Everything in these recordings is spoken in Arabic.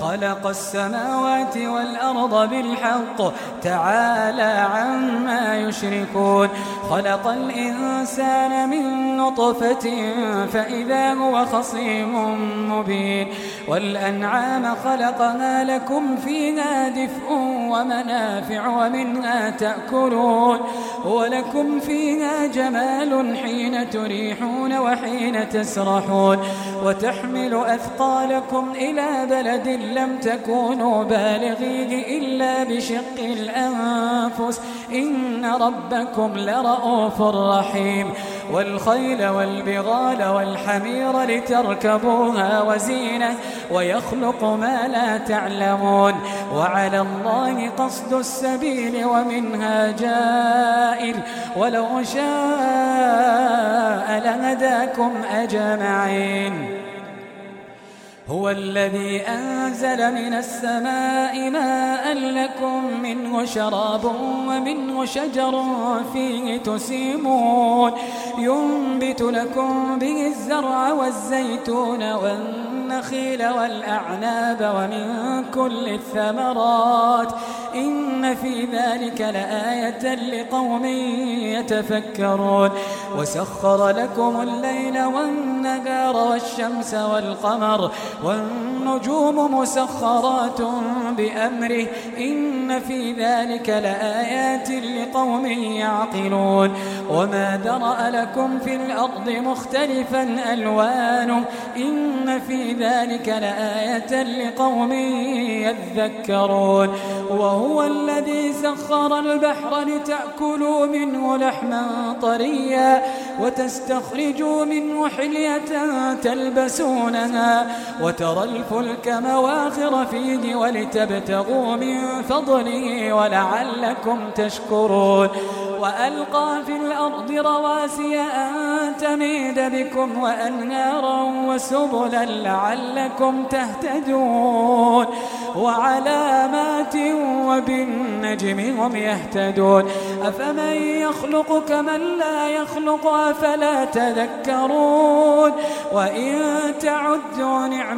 خلق السماوات والأرض بالحق تعالى عما يشركون. خلق الإنسان من نطفة فإذا هو خصيم مبين والأنعام خلقها لكم فيها دفء ومنافع ومنها تأكلون ولكم فيها جمال حين تريحون وحين تسرحون وتحمل أثقالكم إلى بلد لم تكونوا بالغيه إلا بشق الأنفس إن ربكم لرؤوف رحيم والخيل والبغال والحمير لتركبوها وزينة ويخلق ما لا تعلمون وعلى الله قصد السبيل ومنها جائر ولو شاء لهداكم أجمعين هو الذي أنزل من السماء ماء لكم منه شراب ومنه شجر فيه تسيمون ينبت لكم به الزرع والزيتون والنخيل والأعناب ومن كل الثمرات. إن في ذلك لآية لقوم يتفكرون. وسخر لكم الليل والنهار والشمس والقمر والنجوم مسخرات بأمره. إن في ذلك لآيات لقوم يعقلون. وما ذرأ لكم في الأرض مختلفا ألوانه. إن في ذلك لآية لقوم يذكرون. وهو الذي سخر البحر لتأكلوا منه لحما طريا وتستخرجوا منه حلية تلبسونها. وترى الفلك مواخر فيه ولتبتغوا من فضله ولعلكم تشكرون. وألقى في الأرض رواسي أن تميد بكم وأنهارا وسبلا لعلكم تهتدون. وعلامات وبالنجم هم يهتدون. أفمن يخلق كمن لا يخلق أفلا تذكرون. وإن تعدوا نعمة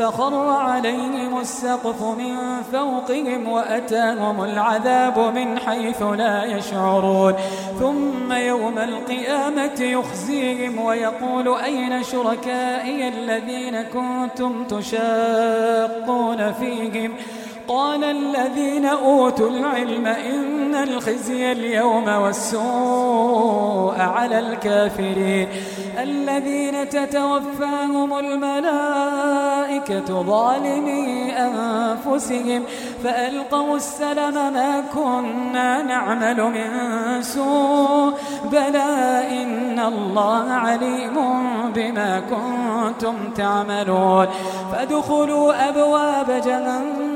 فخر عليهم السقف من فوقهم وأتاهم العذاب من حيث لا يشعرون. ثم يوم القيامة يخزيهم ويقول أين شركائي الذين كنتم تشاقون فيهم؟ قال الذين أوتوا العلم إن الخزي اليوم والسوء على الكافرين. الذين تتوفاهم الملائكة ظالمي أنفسهم فألقوا السلم ما كنا نعمل من سوء. بلى إن الله عليم بما كنتم تعملون. فادخلوا أبواب جهنم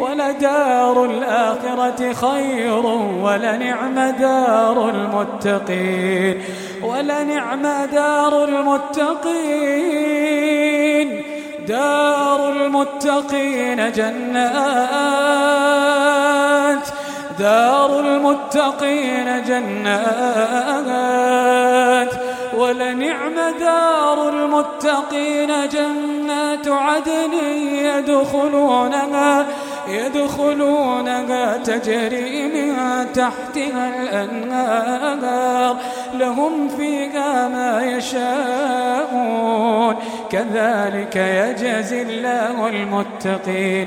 ولدار الآخرة خير ولنعم دار المتقين. ولنعم دار المتقين. دار المتقين جنات. دار المتقين جنات. ولنعم دار المتقين جنات عدن يدخلونها. يدخلونها تجري من تحتها الأنهار. لهم فيها ما يشاءون. كذلك يجزي الله المتقين.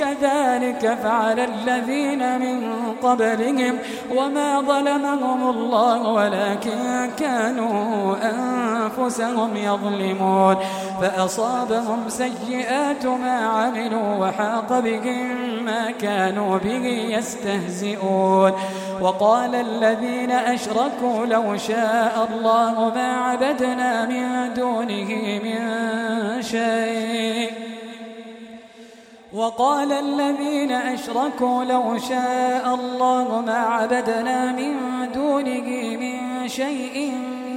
كذلك فعل الذين من قبلهم وما ظلمهم الله ولكن كانوا أنفسهم يظلمون فأصابهم سيئات ما عملوا وحاق بهم ما كانوا به يستهزئون وقال الذين أشركوا لو شاء الله ما عبدنا من دونه من شيء وقال الذين أشركوا لو شاء الله ما عبدنا من دونه من شيء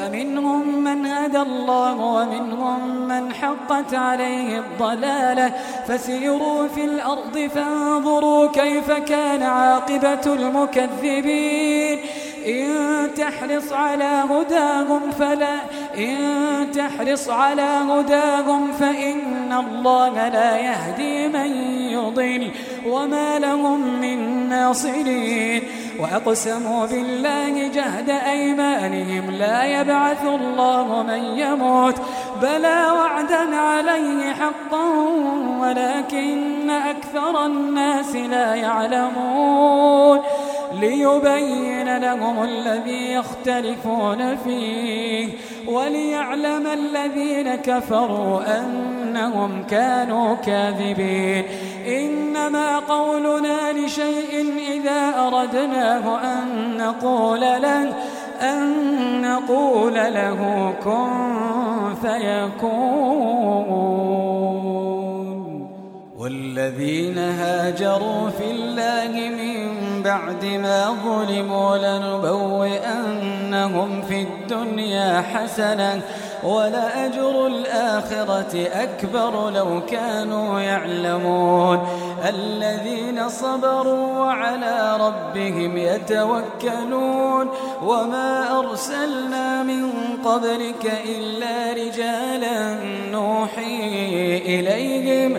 فمنهم من هدى الله ومنهم من حقت عليه الضلالة. فسيروا في الأرض فانظروا كيف كان عاقبة المكذبين. إن تحرص على هداهم فلا إن تحرص على هداهم فإن الله لا يهدي من يضل وما لهم من ناصرين وأقسموا بالله جهد أيمانهم لا يبعث الله من يموت بلى وعدا عليه حقا ولكن أكثر الناس لا يعلمون ليبين لهم الذي يختلفون فيه وليعلم الذين كفروا أنهم كانوا كاذبين. إنما قولنا لشيء إذا أردناه أن نقول له أن نقول له كن فيكون. والذين هاجروا في الله من بعد ما ظلموا لنبوئنهم في الدنيا حسنة ولأجر الآخرة أكبر لو كانوا يعلمون. الذين صبروا وعلى ربهم يتوكلون. وما أرسلنا من قبلك إلا رجالا نوحي إليهم.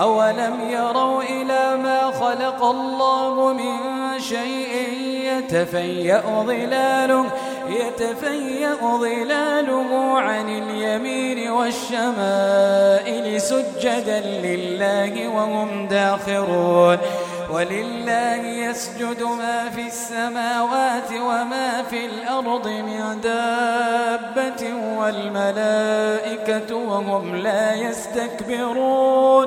أولم يروا إلى ما خلق الله من شيء يتفيأ ظلاله يتفيأ ظلاله عن اليمين والشمائل سجدا لله وهم داخرون ولله يسجد ما في السماوات وما في الأرض من دابة والملائكة وهم لا يستكبرون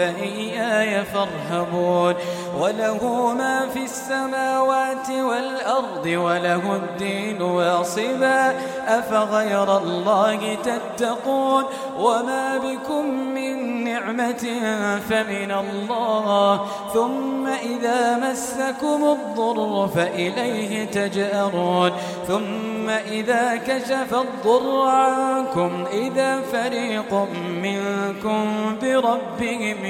فإياي فارهبون. وله ما في السماوات والأرض وله الدين واصبا. أفغير الله تتقون؟ وما بكم من نعمة فمن الله. ثم إذا مسكم الضر فإليه تجأرون. ثم إذا كشف الضر عنكم إذا فريق منكم بربهم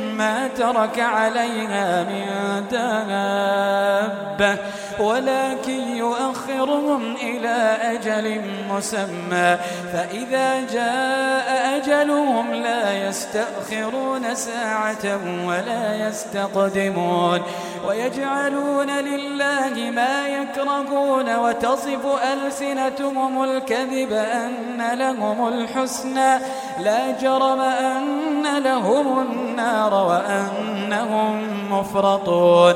ما ترك عليها من دابة. ولكن يؤخرهم إلى أجل مسمى. فإذا جاء أجلهم لا يستأخرون ساعة ولا يستقدمون. ويجعلون لله ما يكرهون وتصف ألسنتهم الكذب أن لهم الحسنى. لا جرم أن لهم النار وأنهم مفرطون.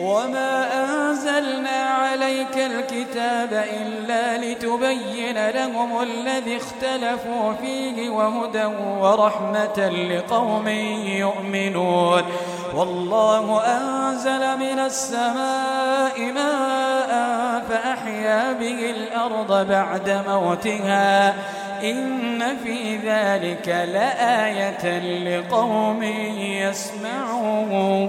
وما أنزلنا عليك الكتاب إلا لتبين لهم الذي اختلفوا فيه وهدى ورحمة لقوم يؤمنون والله أنزل من السماء ماء فأحيا به الأرض بعد موتها إن في ذلك لآية لقوم يسمعون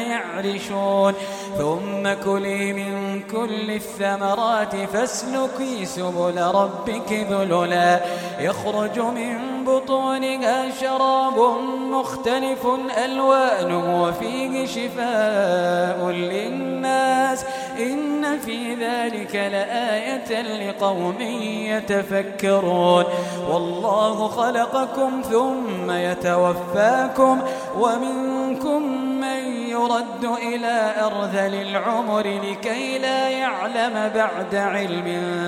يعرشون. ثم كلي من كل الثمرات فاسلكي سبل ربك ذللا. يخرج من بطونها شراب مختلف ألوانه وفيه شفاء للناس. إن في ذلك لآية لقوم يتفكرون. والله خلقكم ثم يتوفاكم ومنكم من يرد إلى أرذل العمر لكي لا يعلم بعد علم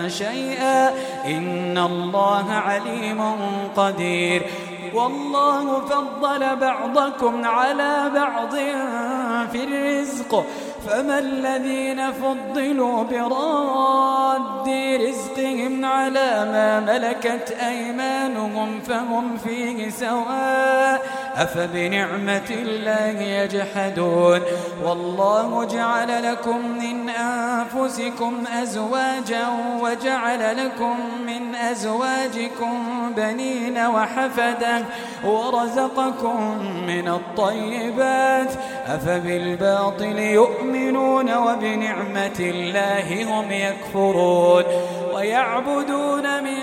شيئا. إن الله عليم قدير. والله فضل بعضكم على بعض في الرزق. فما الذين فضلوا براد رزقهم على ما ملكت أيمانهم فهم فيه سواء. أفبنعمة الله يجحدون؟ والله جعل لكم من أنفسكم أزواجا وجعل لكم من أزواجكم بنين وحفدا ورزقكم من الطيبات. أفبالباطل يؤمنون وبنعمة الله هم يكفرون. ويعبدون من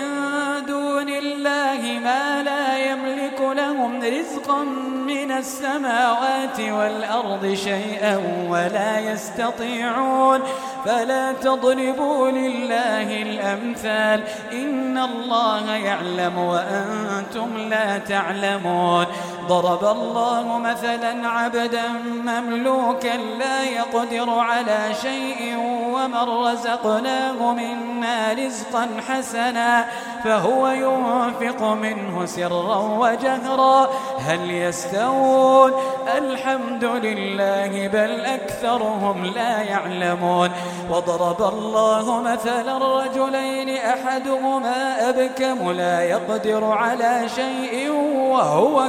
دون الله ما لا يملك لهم رزقا من السماوات والأرض شيئا ولا يستطيعون. فلا تضربوا لله الأمثال. إن الله يعلم وأنتم لا تعلمون. ضرب الله مثلا عبدا مملوكا لا يقدر على شيء ومن رزقناه منا رزقا حسنا فهو ينفق منه سرا وجهرا. هل يستوون؟ الحمد لله بل أكثرهم لا يعلمون. وضرب الله مثلا رجلين أحدهما أبكم لا يقدر على شيء وهو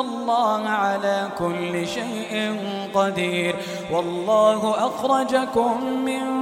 الله على كل شيء قدير والله أخرجكم من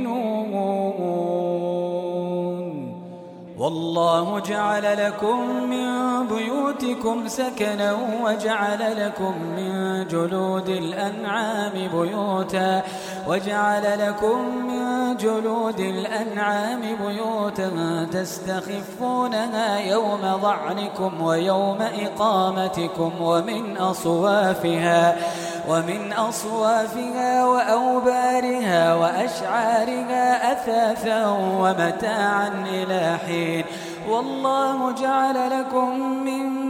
والله جعل لكم من بيوتكم سكنا وجعل لكم من جلود الأنعام بيوتا وجعل لكم من جلود الأنعام بيوتا تستخفونها يوم ضعنكم ويوم إقامتكم ومن أصوافها ومن أصوافها وأوبارها وأشعارها أثاثا ومتاعا إلى حين. والله جعل لكم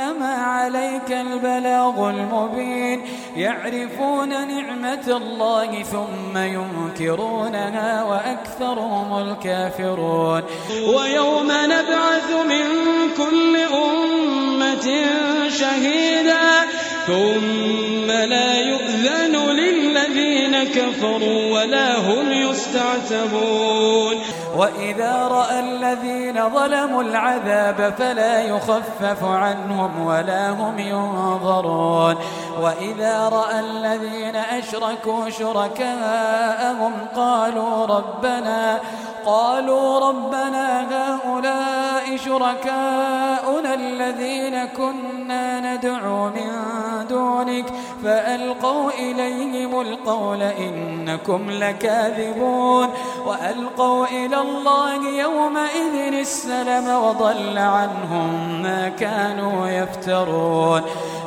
فإنما عليك البلاغ المبين يعرفون نعمة الله ثم ينكرونها وأكثرهم الكافرون. ويوم نبعث من كل أمة شهيدا ثم لا يؤذن للذين كفروا ولا هم يستعتبون. وإذا رأى الذين ظلموا العذاب فلا يخفف عنهم ولا هم ينظرون. وإذا رأى الذين أشركوا شركاءهم قالوا ربنا قالوا ربنا هؤلاء شركاؤنا الذين كنا ندعو من دونك فألقوا إليهم القول إنكم لكاذبون وألقوا إلى الله يومئذ السلم وضل عنهم ما كانوا يفترون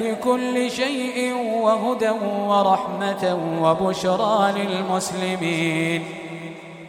لكل شيء وهدى ورحمة وبشرى للمسلمين.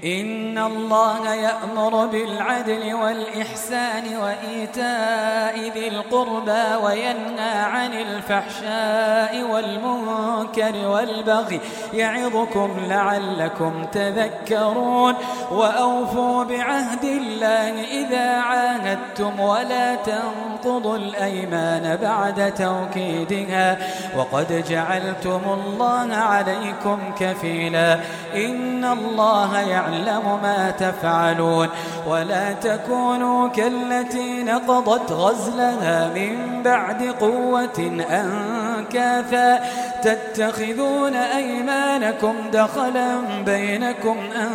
إن الله يأمر بالعدل والإحسان وإيتاء ذي القربى وينهى عن الفحشاء والمنكر والبغي يعظكم لعلكم تذكرون وأوفوا بعهد الله إذا عاهدتم ولا تنقضوا الأيمان بعد توكيدها وقد جعلتم الله عليكم كفيلا إن الله يعلم يعلم ما تفعلون ولا تكونوا كالتي نقضت غزلها من بعد قوة أنكاثا تتخذون أيمانكم دخلا بينكم أن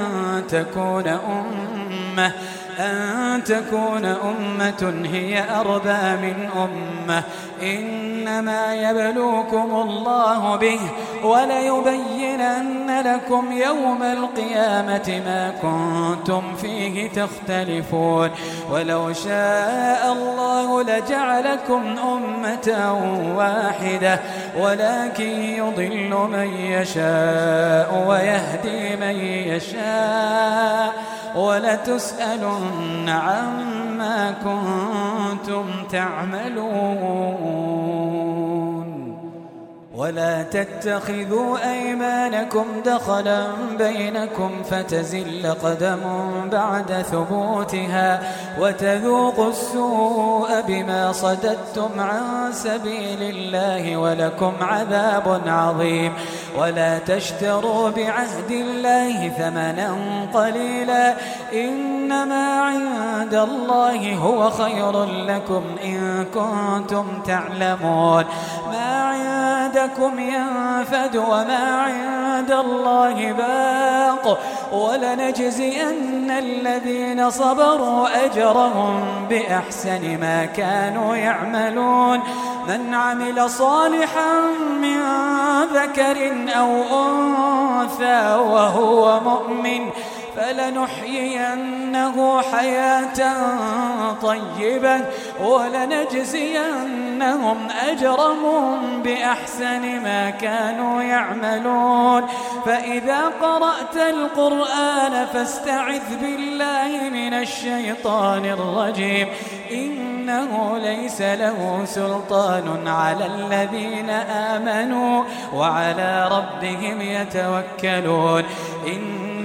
تكون أمة أن تكون أمة هي أربى من أمة. إنما يبلوكم الله به وليبينن لكم يوم القيامة ما كنتم فيه تختلفون. ولو شاء الله لجعلكم أمة واحدة ولكن يضل من يشاء ويهدي من يشاء. ولتسألن عما كنتم تعملون. ولا تتخذوا أيمانكم دخلا بينكم فتزل قدم بعد ثبوتها وتذوقوا السوء بما صددتم عن سبيل الله ولكم عذاب عظيم. ولا تشتروا بعهد الله ثمنا قليلا. إنما عند الله هو خير لكم إن كنتم تعلمون. ما عندكم ينفد وما عند الله باق ولنجزين الذين صبروا أجرهم بأحسن ما كانوا يعملون. من عمل صالحا من ذكر أو أنثى وهو مؤمن فلنحيينه حياة طيبة ولنجزينهم أجرهم بأحسن ما كانوا يعملون. فإذا قرأت القرآن فاستعذ بالله من الشيطان الرجيم. إنه ليس له سلطان على الذين آمنوا وعلى ربهم يتوكلون.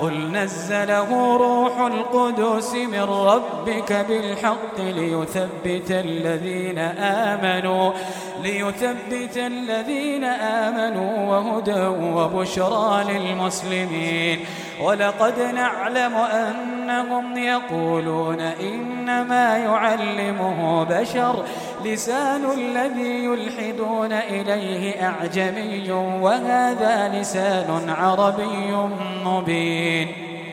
قل نزله روح القدس من ربك بالحق ليثبت الذين آمنوا. ليثبت الذين آمنوا وهدى وبشرى للمسلمين. ولقد نعلم أنهم يقولون إنما يعلمه بشر. لسان الذي يلحدون إليه أعجمي وهذا لسان عربي مبين.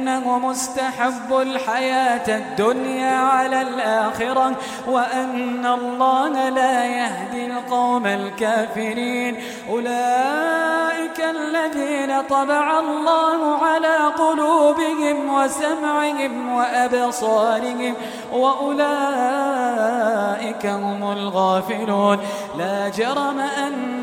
بأنه مستحب الحياة الدنيا على الآخرة وأن الله لا يهدي القوم الكافرين. أولئك الذين طبع الله على قلوبهم وسمعهم وأبصارهم وأولئك هم الغافلون. لا جرم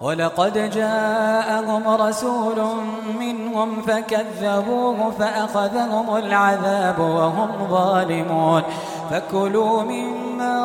ولقد جاءهم رسول منهم فكذبوه فأخذهم العذاب وهم ظالمون. فكلوا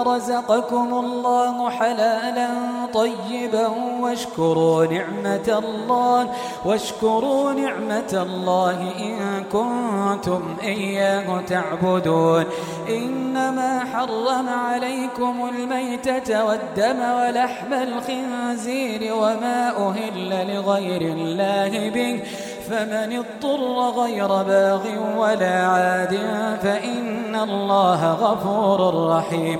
رزقكم الله حلالا طيبا واشكروا نعمة الله واشكروا نعمة الله إن كنتم إياه تعبدون. إنما حرم عليكم الميتة والدم ولحم الخنزير وما أهل لغير الله به. فمن اضطر غير باغ ولا عاد فإن الله غفور رحيم.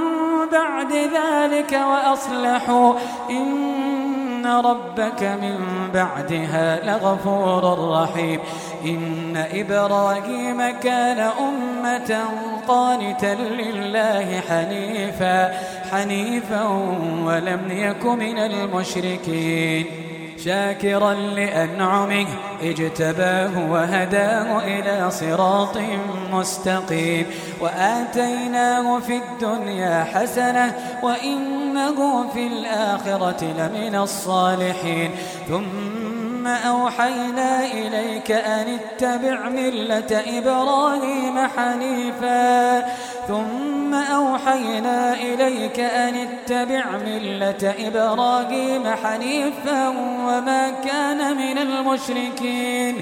بعد ذلك وأصلحوا. إن ربك من بعدها لغفور رحيم. إن إبراهيم كان أمة قانتا لله حنيفا حنيفا ولم يك من المشركين. شاكرا لأنعمه اجتباه وهداه إلى صراط مستقيم وآتيناه في الدنيا حسنة وإنه في الآخرة لمن الصالحين ثم أوحينا إليك أن اتبع ملة إبراهيم حنيفا ثم أوحينا إليك أن اتبع ملة إبراهيم حنيفا وما كان من المشركين.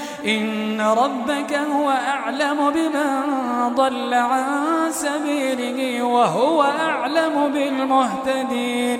إن ربك هو أعلم بمن ضل عن سبيله وهو أعلم بالمهتدين.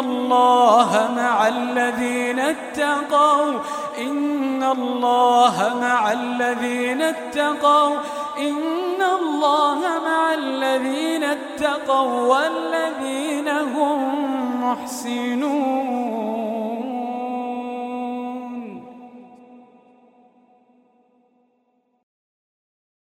الله مع الذين اتقوا إن الله مع الذين اتقوا إن الله مع الذين اتقوا والذين هم محسنون.